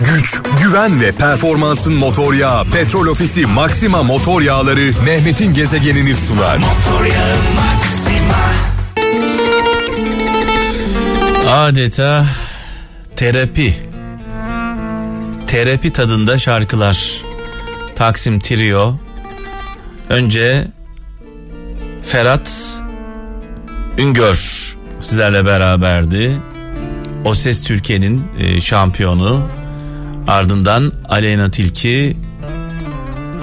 güç, güven ve performansın motor yağı Petrol Ofisi Maxima Motor Yağları Mehmet'in gezegenini sunar. Adeta terapi. Terapi tadında şarkılar. Taksim Trio. Önce Ferhat Üngör sizlerle beraberdi. O Ses Türkiye'nin e, şampiyonu. Ardından Aleyna Tilki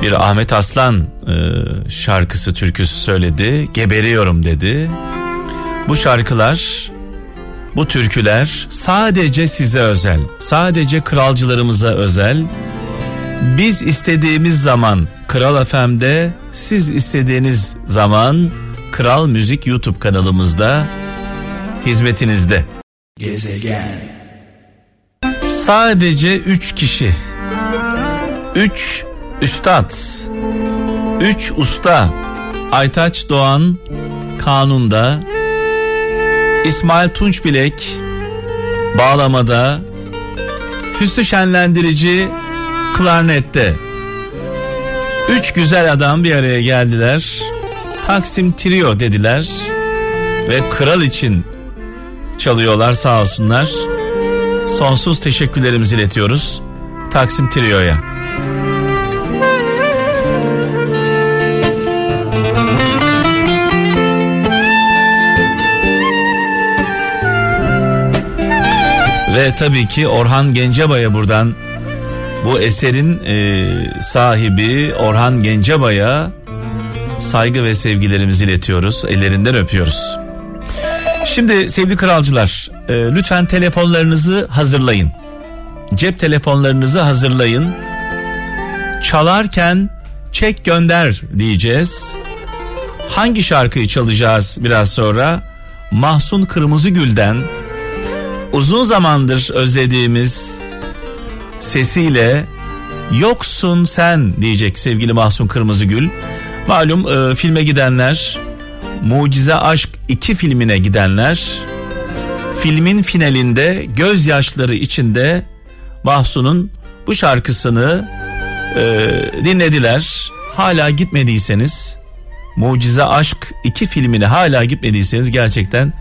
bir Ahmet Aslan e, şarkısı türküsü söyledi. Geberiyorum dedi. Bu şarkılar bu türküler sadece size özel. Sadece kralcılarımıza özel. Biz istediğimiz zaman Kral FM'de, siz istediğiniz zaman Kral Müzik YouTube kanalımızda hizmetinizde. Gezegen. Sadece üç kişi. Üç üstad. Üç usta. Aytaç Doğan kanunda. İsmail Tunçbilek bağlamada. Hüsnü Şenlendirici klarnette. Üç güzel adam bir araya geldiler. Taksim Trio dediler. Ve kral için çalıyorlar sağ olsunlar. Sonsuz teşekkürlerimizi iletiyoruz Taksim Trio'ya. Ve tabii ki Orhan Gencebay'a buradan bu eserin e, sahibi Orhan Gencebay'a saygı ve sevgilerimizi iletiyoruz. Ellerinden öpüyoruz. Şimdi sevgili kralcılar e, lütfen telefonlarınızı hazırlayın. Cep telefonlarınızı hazırlayın. Çalarken çek gönder diyeceğiz. Hangi şarkıyı çalacağız biraz sonra? Mahsun Kırmızıgül'den uzun zamandır özlediğimiz sesiyle yoksun sen diyecek sevgili Mahsun Kırmızıgül. Malum e, filme gidenler Mucize Aşk 2 filmine gidenler filmin finalinde gözyaşları içinde Mahsun'un bu şarkısını e, dinlediler. Hala gitmediyseniz Mucize Aşk 2 filmine hala gitmediyseniz gerçekten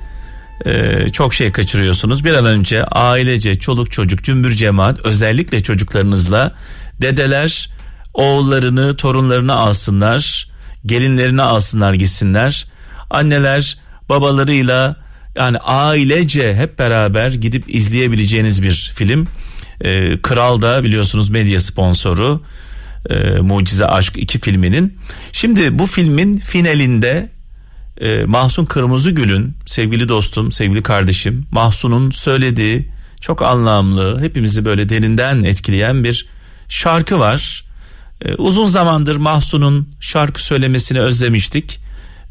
e, çok şey kaçırıyorsunuz. Bir an önce ailece çoluk çocuk cümbür cemaat özellikle çocuklarınızla dedeler oğullarını torunlarını alsınlar gelinlerini alsınlar gitsinler anneler babalarıyla yani ailece hep beraber gidip izleyebileceğiniz bir film. Ee, Kral da biliyorsunuz medya sponsoru e, Mucize Aşk 2 filminin. Şimdi bu filmin finalinde e, Mahsun Kırmızıgül'ün sevgili dostum, sevgili kardeşim Mahsun'un söylediği çok anlamlı, hepimizi böyle derinden etkileyen bir şarkı var. E, uzun zamandır Mahsun'un şarkı söylemesini özlemiştik.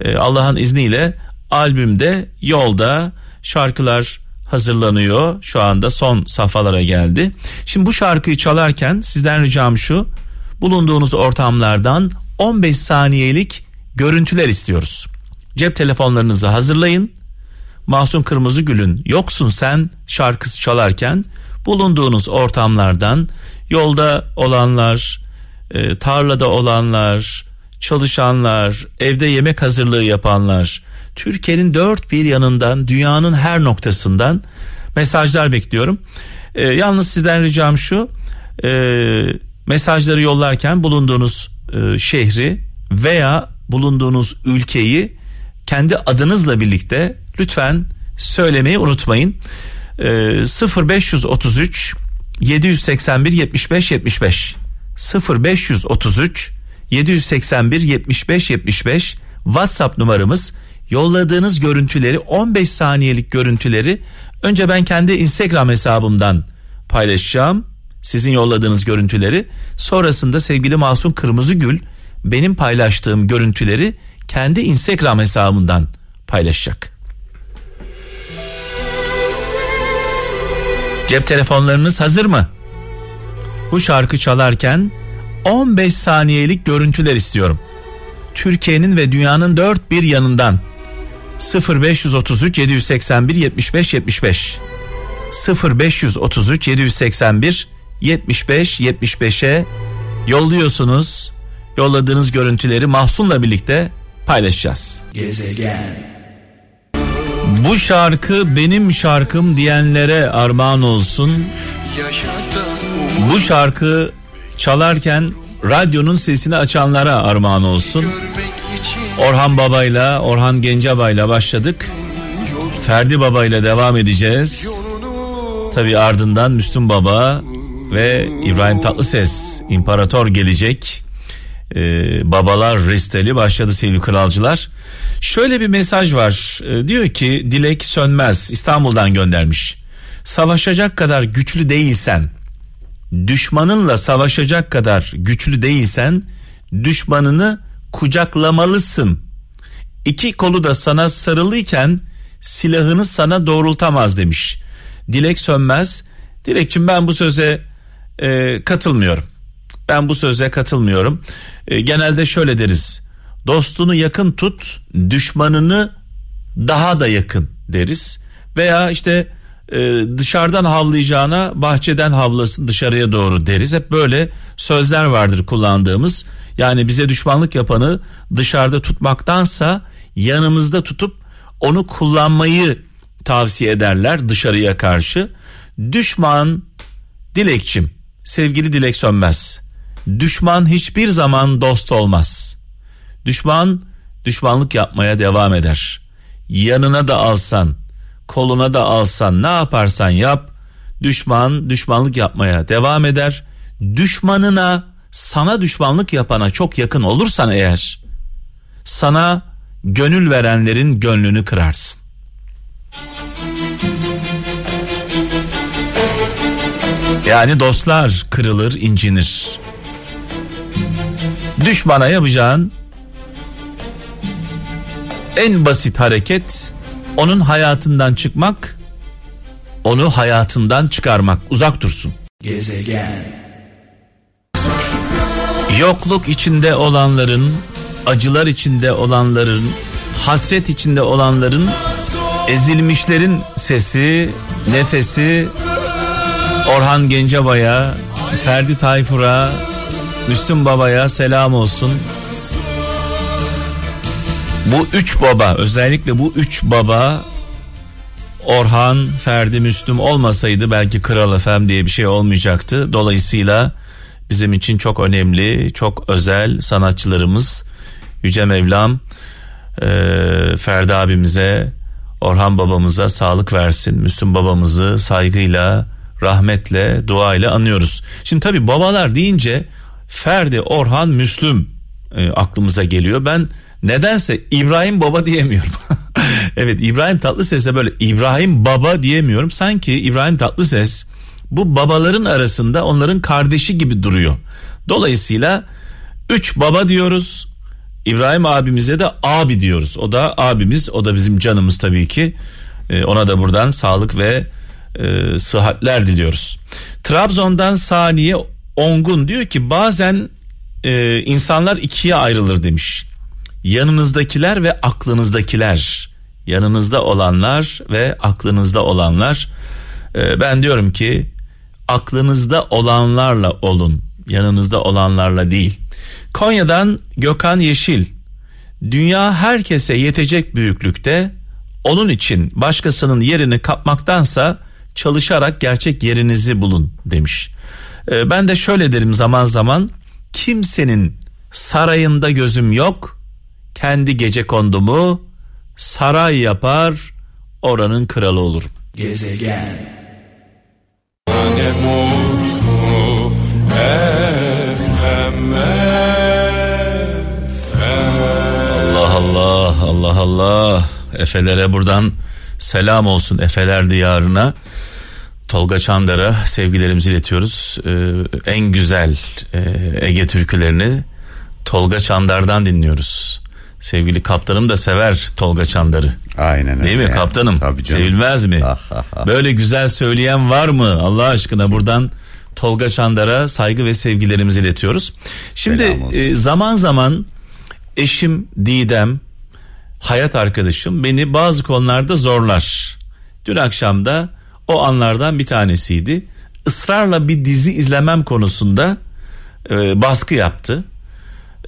E, Allah'ın izniyle albümde yolda şarkılar hazırlanıyor. Şu anda son safhalara geldi. Şimdi bu şarkıyı çalarken sizden ricam şu. Bulunduğunuz ortamlardan 15 saniyelik görüntüler istiyoruz. Cep telefonlarınızı hazırlayın. Mahsun Kırmızıgül'ün Yoksun Sen şarkısı çalarken bulunduğunuz ortamlardan yolda olanlar, e, tarlada olanlar, çalışanlar, evde yemek hazırlığı yapanlar, Türkiye'nin dört bir yanından, dünyanın her noktasından mesajlar bekliyorum. E, yalnız sizden ricam şu, e, mesajları yollarken bulunduğunuz e, şehri veya bulunduğunuz ülkeyi kendi adınızla birlikte lütfen söylemeyi unutmayın. E, 0533 781 75 75 0533 781 75 75 WhatsApp numaramız. Yolladığınız görüntüleri 15 saniyelik görüntüleri önce ben kendi Instagram hesabımdan paylaşacağım. Sizin yolladığınız görüntüleri. Sonrasında sevgili Masum Kırmızıgül benim paylaştığım görüntüleri kendi Instagram hesabından paylaşacak. Cep telefonlarınız hazır mı? Bu şarkı çalarken 15 saniyelik görüntüler istiyorum. Türkiye'nin ve dünyanın dört bir yanından 0533 781 75 75 0533 781 75 75'e yolluyorsunuz. Yolladığınız görüntüleri Mahsun'la birlikte paylaşacağız. Gezegen. Bu şarkı benim şarkım diyenlere armağan olsun. Bu şarkı çalarken radyonun sesini açanlara armağan olsun. Orhan Baba'yla, Orhan Gencebay'la başladık. Ferdi Baba'yla devam edeceğiz. Tabi ardından Müslüm Baba ve İbrahim Tatlıses İmparator gelecek. Ee, babalar resteli başladı sevgili kralcılar. Şöyle bir mesaj var. Ee, diyor ki Dilek Sönmez İstanbul'dan göndermiş. Savaşacak kadar güçlü değilsen, düşmanınla savaşacak kadar güçlü değilsen düşmanını kucaklamalısın. İki kolu da sana sarılıyken silahını sana doğrultamaz demiş. Dilek Sönmez. Dilekçim ben bu söze e, katılmıyorum. Ben bu söze katılmıyorum. E, genelde şöyle deriz. Dostunu yakın tut, düşmanını daha da yakın deriz. Veya işte e, dışarıdan havlayacağına bahçeden havlasın dışarıya doğru deriz. Hep böyle sözler vardır kullandığımız. Yani bize düşmanlık yapanı dışarıda tutmaktansa yanımızda tutup onu kullanmayı tavsiye ederler dışarıya karşı. Düşman dilekçim sevgili dilek sönmez. Düşman hiçbir zaman dost olmaz. Düşman düşmanlık yapmaya devam eder. Yanına da alsan, koluna da alsan, ne yaparsan yap, düşman düşmanlık yapmaya devam eder. Düşmanına, sana düşmanlık yapana çok yakın olursan eğer, sana gönül verenlerin gönlünü kırarsın. Yani dostlar kırılır, incinir. Düşmana yapacağın en basit hareket onun hayatından çıkmak, onu hayatından çıkarmak, uzak dursun. Gezegen. Yokluk içinde olanların, acılar içinde olanların, hasret içinde olanların, ezilmişlerin sesi, nefesi Orhan Gencebay'a, Ferdi Tayfur'a, Müslüm Baba'ya selam olsun. Bu üç baba özellikle bu üç baba Orhan, Ferdi, Müslüm olmasaydı belki Kral Efem diye bir şey olmayacaktı. Dolayısıyla bizim için çok önemli, çok özel sanatçılarımız Yüce Mevlam e, Ferdi abimize, Orhan babamıza sağlık versin. Müslüm babamızı saygıyla, rahmetle, duayla anıyoruz. Şimdi tabi babalar deyince Ferdi, Orhan, Müslüm e, aklımıza geliyor. Ben nedense İbrahim Baba diyemiyorum. evet İbrahim Tatlıses'e böyle İbrahim Baba diyemiyorum. Sanki İbrahim Tatlıses bu babaların arasında onların kardeşi gibi duruyor. Dolayısıyla üç baba diyoruz. İbrahim abimize de abi diyoruz. O da abimiz, o da bizim canımız tabii ki. Ee, ona da buradan sağlık ve e, sıhhatler diliyoruz. Trabzon'dan Saniye Ongun diyor ki bazen e, insanlar ikiye ayrılır demiş. Yanınızdakiler ve aklınızdakiler. Yanınızda olanlar ve aklınızda olanlar. E, ben diyorum ki aklınızda olanlarla olun. Yanınızda olanlarla değil. Konya'dan Gökhan Yeşil. Dünya herkese yetecek büyüklükte. Onun için başkasının yerini kapmaktansa çalışarak gerçek yerinizi bulun demiş. Ee, ben de şöyle derim zaman zaman kimsenin sarayında gözüm yok. Kendi gece kondumu saray yapar oranın kralı olurum. Gezegen. Allah Allah Allah Allah Efelere buradan selam olsun Efeler diyarına. Tolga Çandar'a sevgilerimizi iletiyoruz. Ee, en güzel e, Ege türkülerini Tolga Çandar'dan dinliyoruz. Sevgili kaptanım da sever Tolga Çandar'ı. Aynen öyle. Değil mi kaptanım? Tabii canım. Sevilmez mi? Ah, ah, ah. Böyle güzel söyleyen var mı? Allah aşkına buradan Tolga Çandar'a saygı ve sevgilerimizi iletiyoruz. Şimdi e, zaman zaman eşim Didem, hayat arkadaşım beni bazı konularda zorlar. Dün akşam da o anlardan bir tanesiydi. ısrarla bir dizi izlemem konusunda e, baskı yaptı.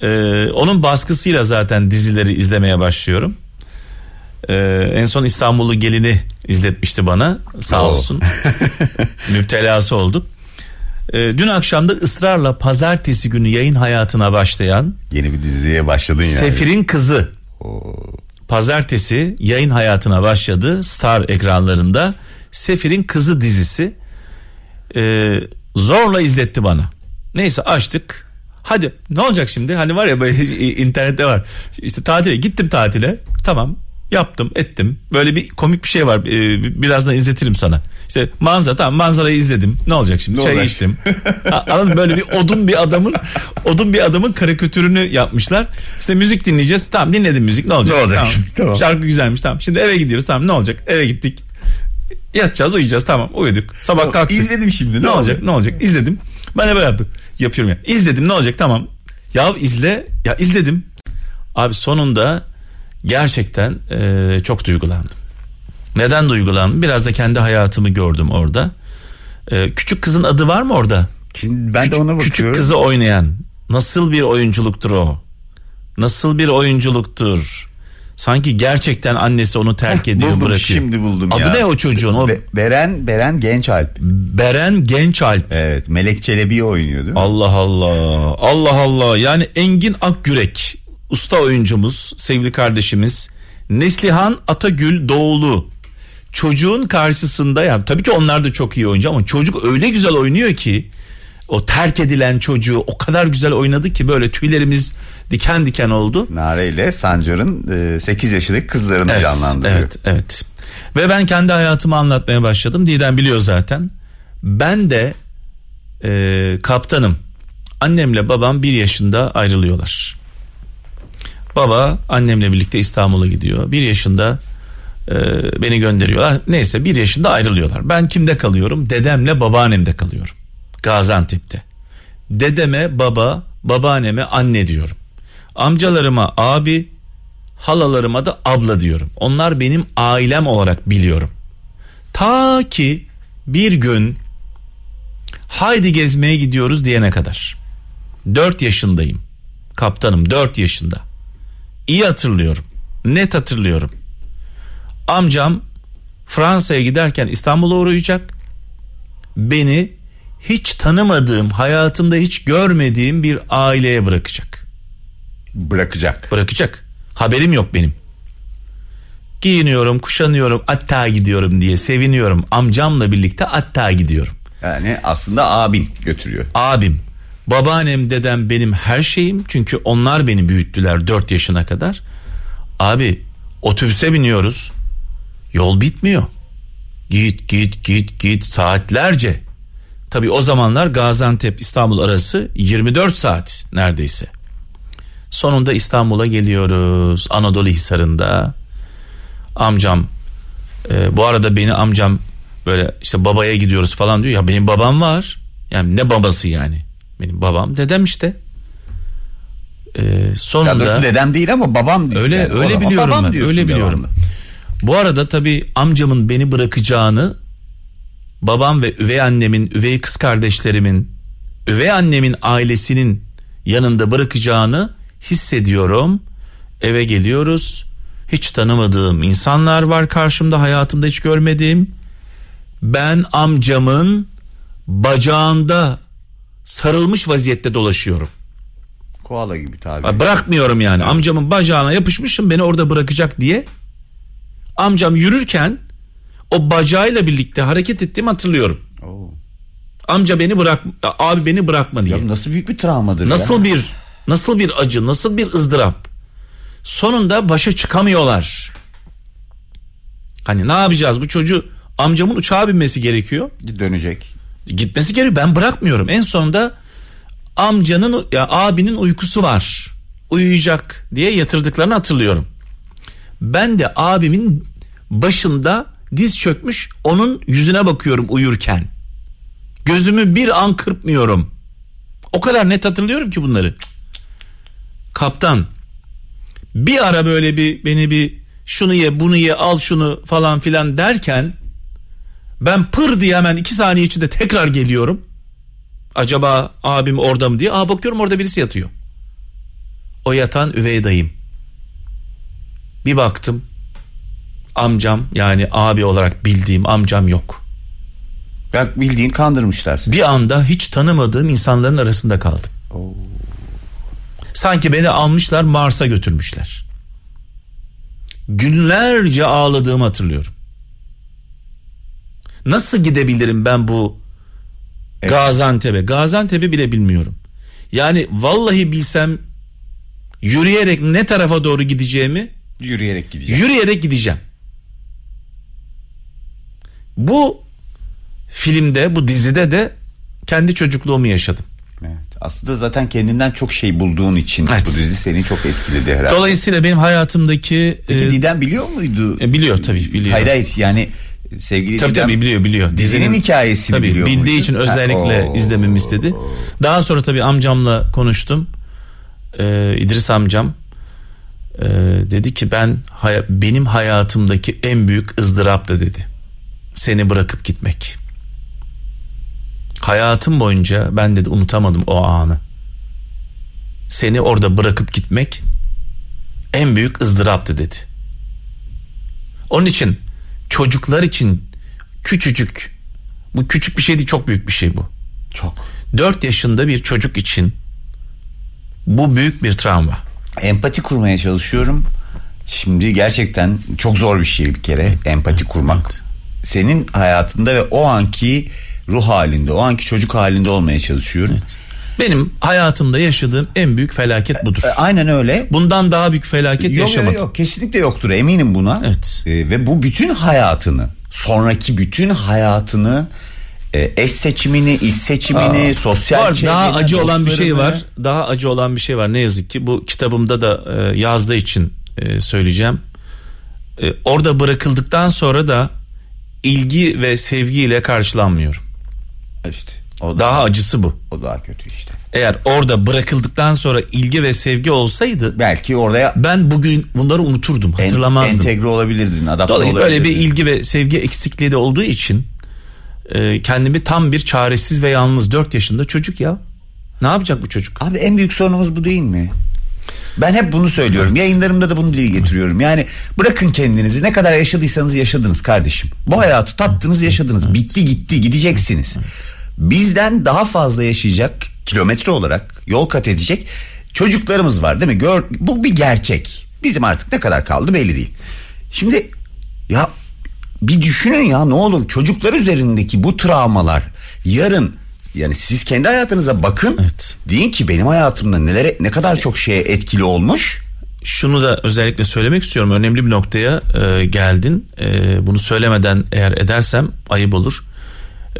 E, onun baskısıyla zaten dizileri izlemeye başlıyorum. E, en son İstanbul'u gelini izletmişti bana sağ Oo. olsun. Müptelası olduk. E, dün akşam da ısrarla pazartesi günü yayın hayatına başlayan Yeni bir diziye başladın yani. Sefir'in kızı pazartesi yayın hayatına başladı Star ekranlarında. Sefir'in kızı dizisi e, zorla izletti bana. Neyse açtık. Hadi ne olacak şimdi? Hani var ya böyle internette var. İşte tatile gittim tatile. Tamam yaptım ettim. Böyle bir komik bir şey var. Ee, birazdan izletirim sana. İşte manzara tamam manzarayı izledim. Ne olacak şimdi? Ne Çay olacak? içtim. Anladın? Böyle bir odun bir adamın odun bir adamın karikatürünü yapmışlar. İşte müzik dinleyeceğiz. Tamam dinledim müzik. Ne olacak? Ne olacak? Tamam. Şarkı güzelmiş. Tamam. Şimdi eve gidiyoruz. Tamam ne olacak? Eve gittik. Yatacağız uyuyacağız tamam uyuduk. Sabah kalktık. İzledim şimdi, Ne, ne olacak? olacak? Ne olacak? İzledim. Ben de böyle yaptım. Yapıyorum ya. İzledim ne olacak tamam. Ya izle. Ya izledim. Abi sonunda gerçekten eee, çok duygulandım. Neden duygulandım? Biraz da kendi hayatımı gördüm orada. Eee, küçük kızın adı var mı orada? Şimdi ben de Küçük- ona bakıyorum. Küçük kızı oynayan. Nasıl bir oyunculuktur o? Nasıl bir oyunculuktur? Sanki gerçekten annesi onu terk ediyor buldum, bırakıyor. şimdi buldum Adı ya. ne o çocuğun? O Be- Beren Beren Gençalp. Beren Gençalp. Evet, Melek Çelebi oynuyor değil mi? Allah Allah. Allah Allah. Yani Engin Akgürek usta oyuncumuz, sevgili kardeşimiz Neslihan Atagül Doğulu. Çocuğun karşısında yani tabii ki onlar da çok iyi oyuncu ama çocuk öyle güzel oynuyor ki o terk edilen çocuğu o kadar güzel oynadı ki böyle tüylerimiz diken diken oldu. Nare ile Sancar'ın 8 yaşındaki kızlarını Evet, canlandırıyor. evet, evet. Ve ben kendi hayatımı anlatmaya başladım. Didem biliyor zaten. Ben de e, kaptanım. Annemle babam bir yaşında ayrılıyorlar. Baba annemle birlikte İstanbul'a gidiyor. Bir yaşında e, beni gönderiyorlar. Neyse bir yaşında ayrılıyorlar. Ben kimde kalıyorum? Dedemle babaannemde kalıyorum. Gaziantep'te. Dedeme baba, babaanneme anne diyorum. Amcalarıma abi, halalarıma da abla diyorum. Onlar benim ailem olarak biliyorum. Ta ki bir gün haydi gezmeye gidiyoruz diyene kadar. 4 yaşındayım. Kaptanım 4 yaşında. İyi hatırlıyorum. Net hatırlıyorum. Amcam Fransa'ya giderken İstanbul'a uğrayacak. Beni hiç tanımadığım, hayatımda hiç görmediğim bir aileye bırakacak Bırakacak. bırakacak. Haberim yok benim. Giyiniyorum, kuşanıyorum, hatta gidiyorum diye seviniyorum. Amcamla birlikte hatta gidiyorum. Yani aslında abin götürüyor. Abim, babaannem, dedem benim her şeyim. Çünkü onlar beni büyüttüler 4 yaşına kadar. Abi otobüse biniyoruz. Yol bitmiyor. Git git git git saatlerce. Tabii o zamanlar Gaziantep İstanbul arası 24 saat neredeyse. Sonunda İstanbul'a geliyoruz. Anadolu Hisarı'nda. Amcam e, bu arada beni amcam böyle işte babaya gidiyoruz falan diyor. Ya benim babam var. Yani ne babası yani? Benim babam dedem işte. E, Ya sonunda doğrusu dedem değil ama babam diyor. öyle Yani öyle biliyorum babam ben. Öyle biliyorum. devamlı. Bu arada tabii amcamın beni bırakacağını babam ve üvey annemin, üvey kız kardeşlerimin, üvey annemin ailesinin yanında bırakacağını hissediyorum. Eve geliyoruz. Hiç tanımadığım insanlar var karşımda hayatımda hiç görmediğim. Ben amcamın bacağında sarılmış vaziyette dolaşıyorum. Koala gibi tabi. Bırakmıyorum yani. Amcamın bacağına yapışmışım beni orada bırakacak diye. Amcam yürürken o bacağıyla birlikte hareket ettiğimi hatırlıyorum. Oo. Amca beni bırak abi beni bırakma diye. Ya nasıl büyük bir travmadır Nasıl ya. bir nasıl bir acı, nasıl bir ızdırap. Sonunda başa çıkamıyorlar. Hani ne yapacağız bu çocuğu amcamın uçağa binmesi gerekiyor. Dönecek. Gitmesi gerekiyor. Ben bırakmıyorum. En sonunda amcanın ya abinin uykusu var. Uyuyacak diye yatırdıklarını hatırlıyorum. Ben de abimin başında diz çökmüş onun yüzüne bakıyorum uyurken. Gözümü bir an kırpmıyorum. O kadar net hatırlıyorum ki bunları. Kaptan bir ara böyle bir beni bir şunu ye bunu ye al şunu falan filan derken Ben pır diye hemen iki saniye içinde tekrar geliyorum. Acaba abim orada mı diye. Aa bakıyorum orada birisi yatıyor. O yatan üvey dayım. Bir baktım amcam yani abi olarak bildiğim amcam yok. Ya bildiğin kandırmışlar. Bir anda hiç tanımadığım insanların arasında kaldım. Oo. Sanki beni almışlar Mars'a götürmüşler. Günlerce ağladığımı hatırlıyorum. Nasıl gidebilirim ben bu evet. Gaziantep'e? Gaziantep'i bile bilmiyorum. Yani vallahi bilsem yürüyerek ne tarafa doğru gideceğimi yürüyerek gideceğim. Yürüyerek gideceğim. Bu filmde, bu dizide de kendi çocukluğumu yaşadım. Evet. Aslında zaten kendinden çok şey bulduğun için evet. bu dizi seni çok etkiledi herhalde. Dolayısıyla benim hayatımdaki... Peki e, Didem biliyor muydu? E, biliyor tabii biliyor. Hayır hayır yani sevgili tabii, Didem... Tabii biliyor biliyor. Dizinin, dizinin hikayesini tabii, biliyor Bildiği muydu? için özellikle ha, izlememi istedi. Daha sonra tabii amcamla konuştum. Ee, İdris amcam e, dedi ki ben hay- benim hayatımdaki en büyük ızdıraptı dedi. Seni bırakıp gitmek. Hayatım boyunca ben dedi unutamadım o anı. Seni orada bırakıp gitmek en büyük ızdıraptı dedi. Onun için çocuklar için küçücük bu küçük bir şey değil çok büyük bir şey bu. Çok. 4 yaşında bir çocuk için bu büyük bir travma. Empati kurmaya çalışıyorum. Şimdi gerçekten çok zor bir şey bir kere empati kurmak. Evet. Senin hayatında ve o anki ruh halinde, o anki çocuk halinde olmaya çalışıyorum. Evet. Benim hayatımda yaşadığım en büyük felaket budur. E, aynen öyle. Bundan daha büyük felaket yok, yaşamadım. Yok, yok kesinlikle yoktur eminim buna. Evet. E, ve bu bütün hayatını, sonraki bütün hayatını e, eş seçimini, iş seçimini, Aa, sosyal var, Daha acı olan bir şey var. Daha acı olan bir şey var ne yazık ki. Bu kitabımda da e, yazdığı için e, söyleyeceğim. Orada bırakıldıktan sonra da ilgi ve sevgiyle karşılanmıyorum. İşte. O da, daha acısı bu. O daha kötü işte. Eğer orada bırakıldıktan sonra ilgi ve sevgi olsaydı belki oraya ben bugün bunları unuturdum, hatırlamazdım. Entegre olabilirdin, adapte Dolayısıyla böyle bir ilgi ve sevgi eksikliği de olduğu için e, kendimi tam bir çaresiz ve yalnız 4 yaşında çocuk ya. Ne yapacak bu çocuk? Abi en büyük sorunumuz bu değil mi? Ben hep bunu söylüyorum. Evet. Yayınlarımda da bunu dile getiriyorum. Yani bırakın kendinizi. Ne kadar yaşadıysanız yaşadınız kardeşim. Bu hayatı tattınız, yaşadınız. Bitti gitti, gideceksiniz. Bizden daha fazla yaşayacak kilometre olarak yol kat edecek çocuklarımız var değil mi? Gör, bu bir gerçek. Bizim artık ne kadar kaldı belli değil. Şimdi ya bir düşünün ya ne olur çocuklar üzerindeki bu travmalar yarın yani siz kendi hayatınıza bakın. Evet. Deyin ki benim hayatımda nelere ne kadar çok şeye etkili olmuş. Şunu da özellikle söylemek istiyorum. Önemli bir noktaya e, geldin. E, bunu söylemeden eğer edersem ayıp olur.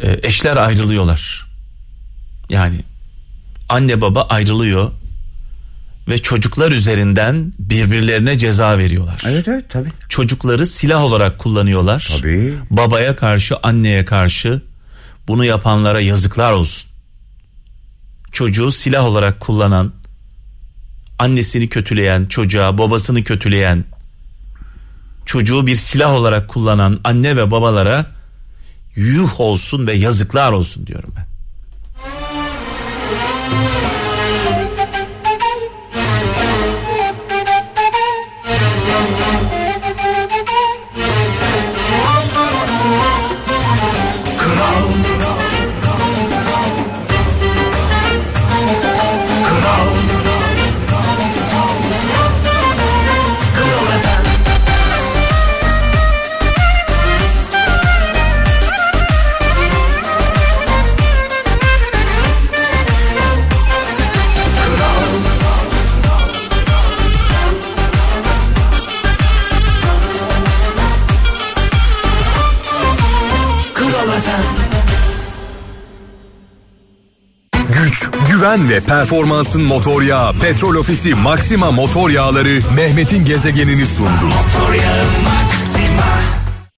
E, eşler ayrılıyorlar. Yani anne baba ayrılıyor ve çocuklar üzerinden birbirlerine ceza veriyorlar. Evet evet tabii. Çocukları silah olarak kullanıyorlar. Tabii. Babaya karşı, anneye karşı bunu yapanlara yazıklar olsun. Çocuğu silah olarak kullanan, annesini kötüleyen, çocuğa babasını kötüleyen, çocuğu bir silah olarak kullanan anne ve babalara yuh olsun ve yazıklar olsun diyorum ben. Güven ve performansın motor yağı Petrol Ofisi Maxima motor yağları Mehmet'in gezegenini sundu. Motor yağı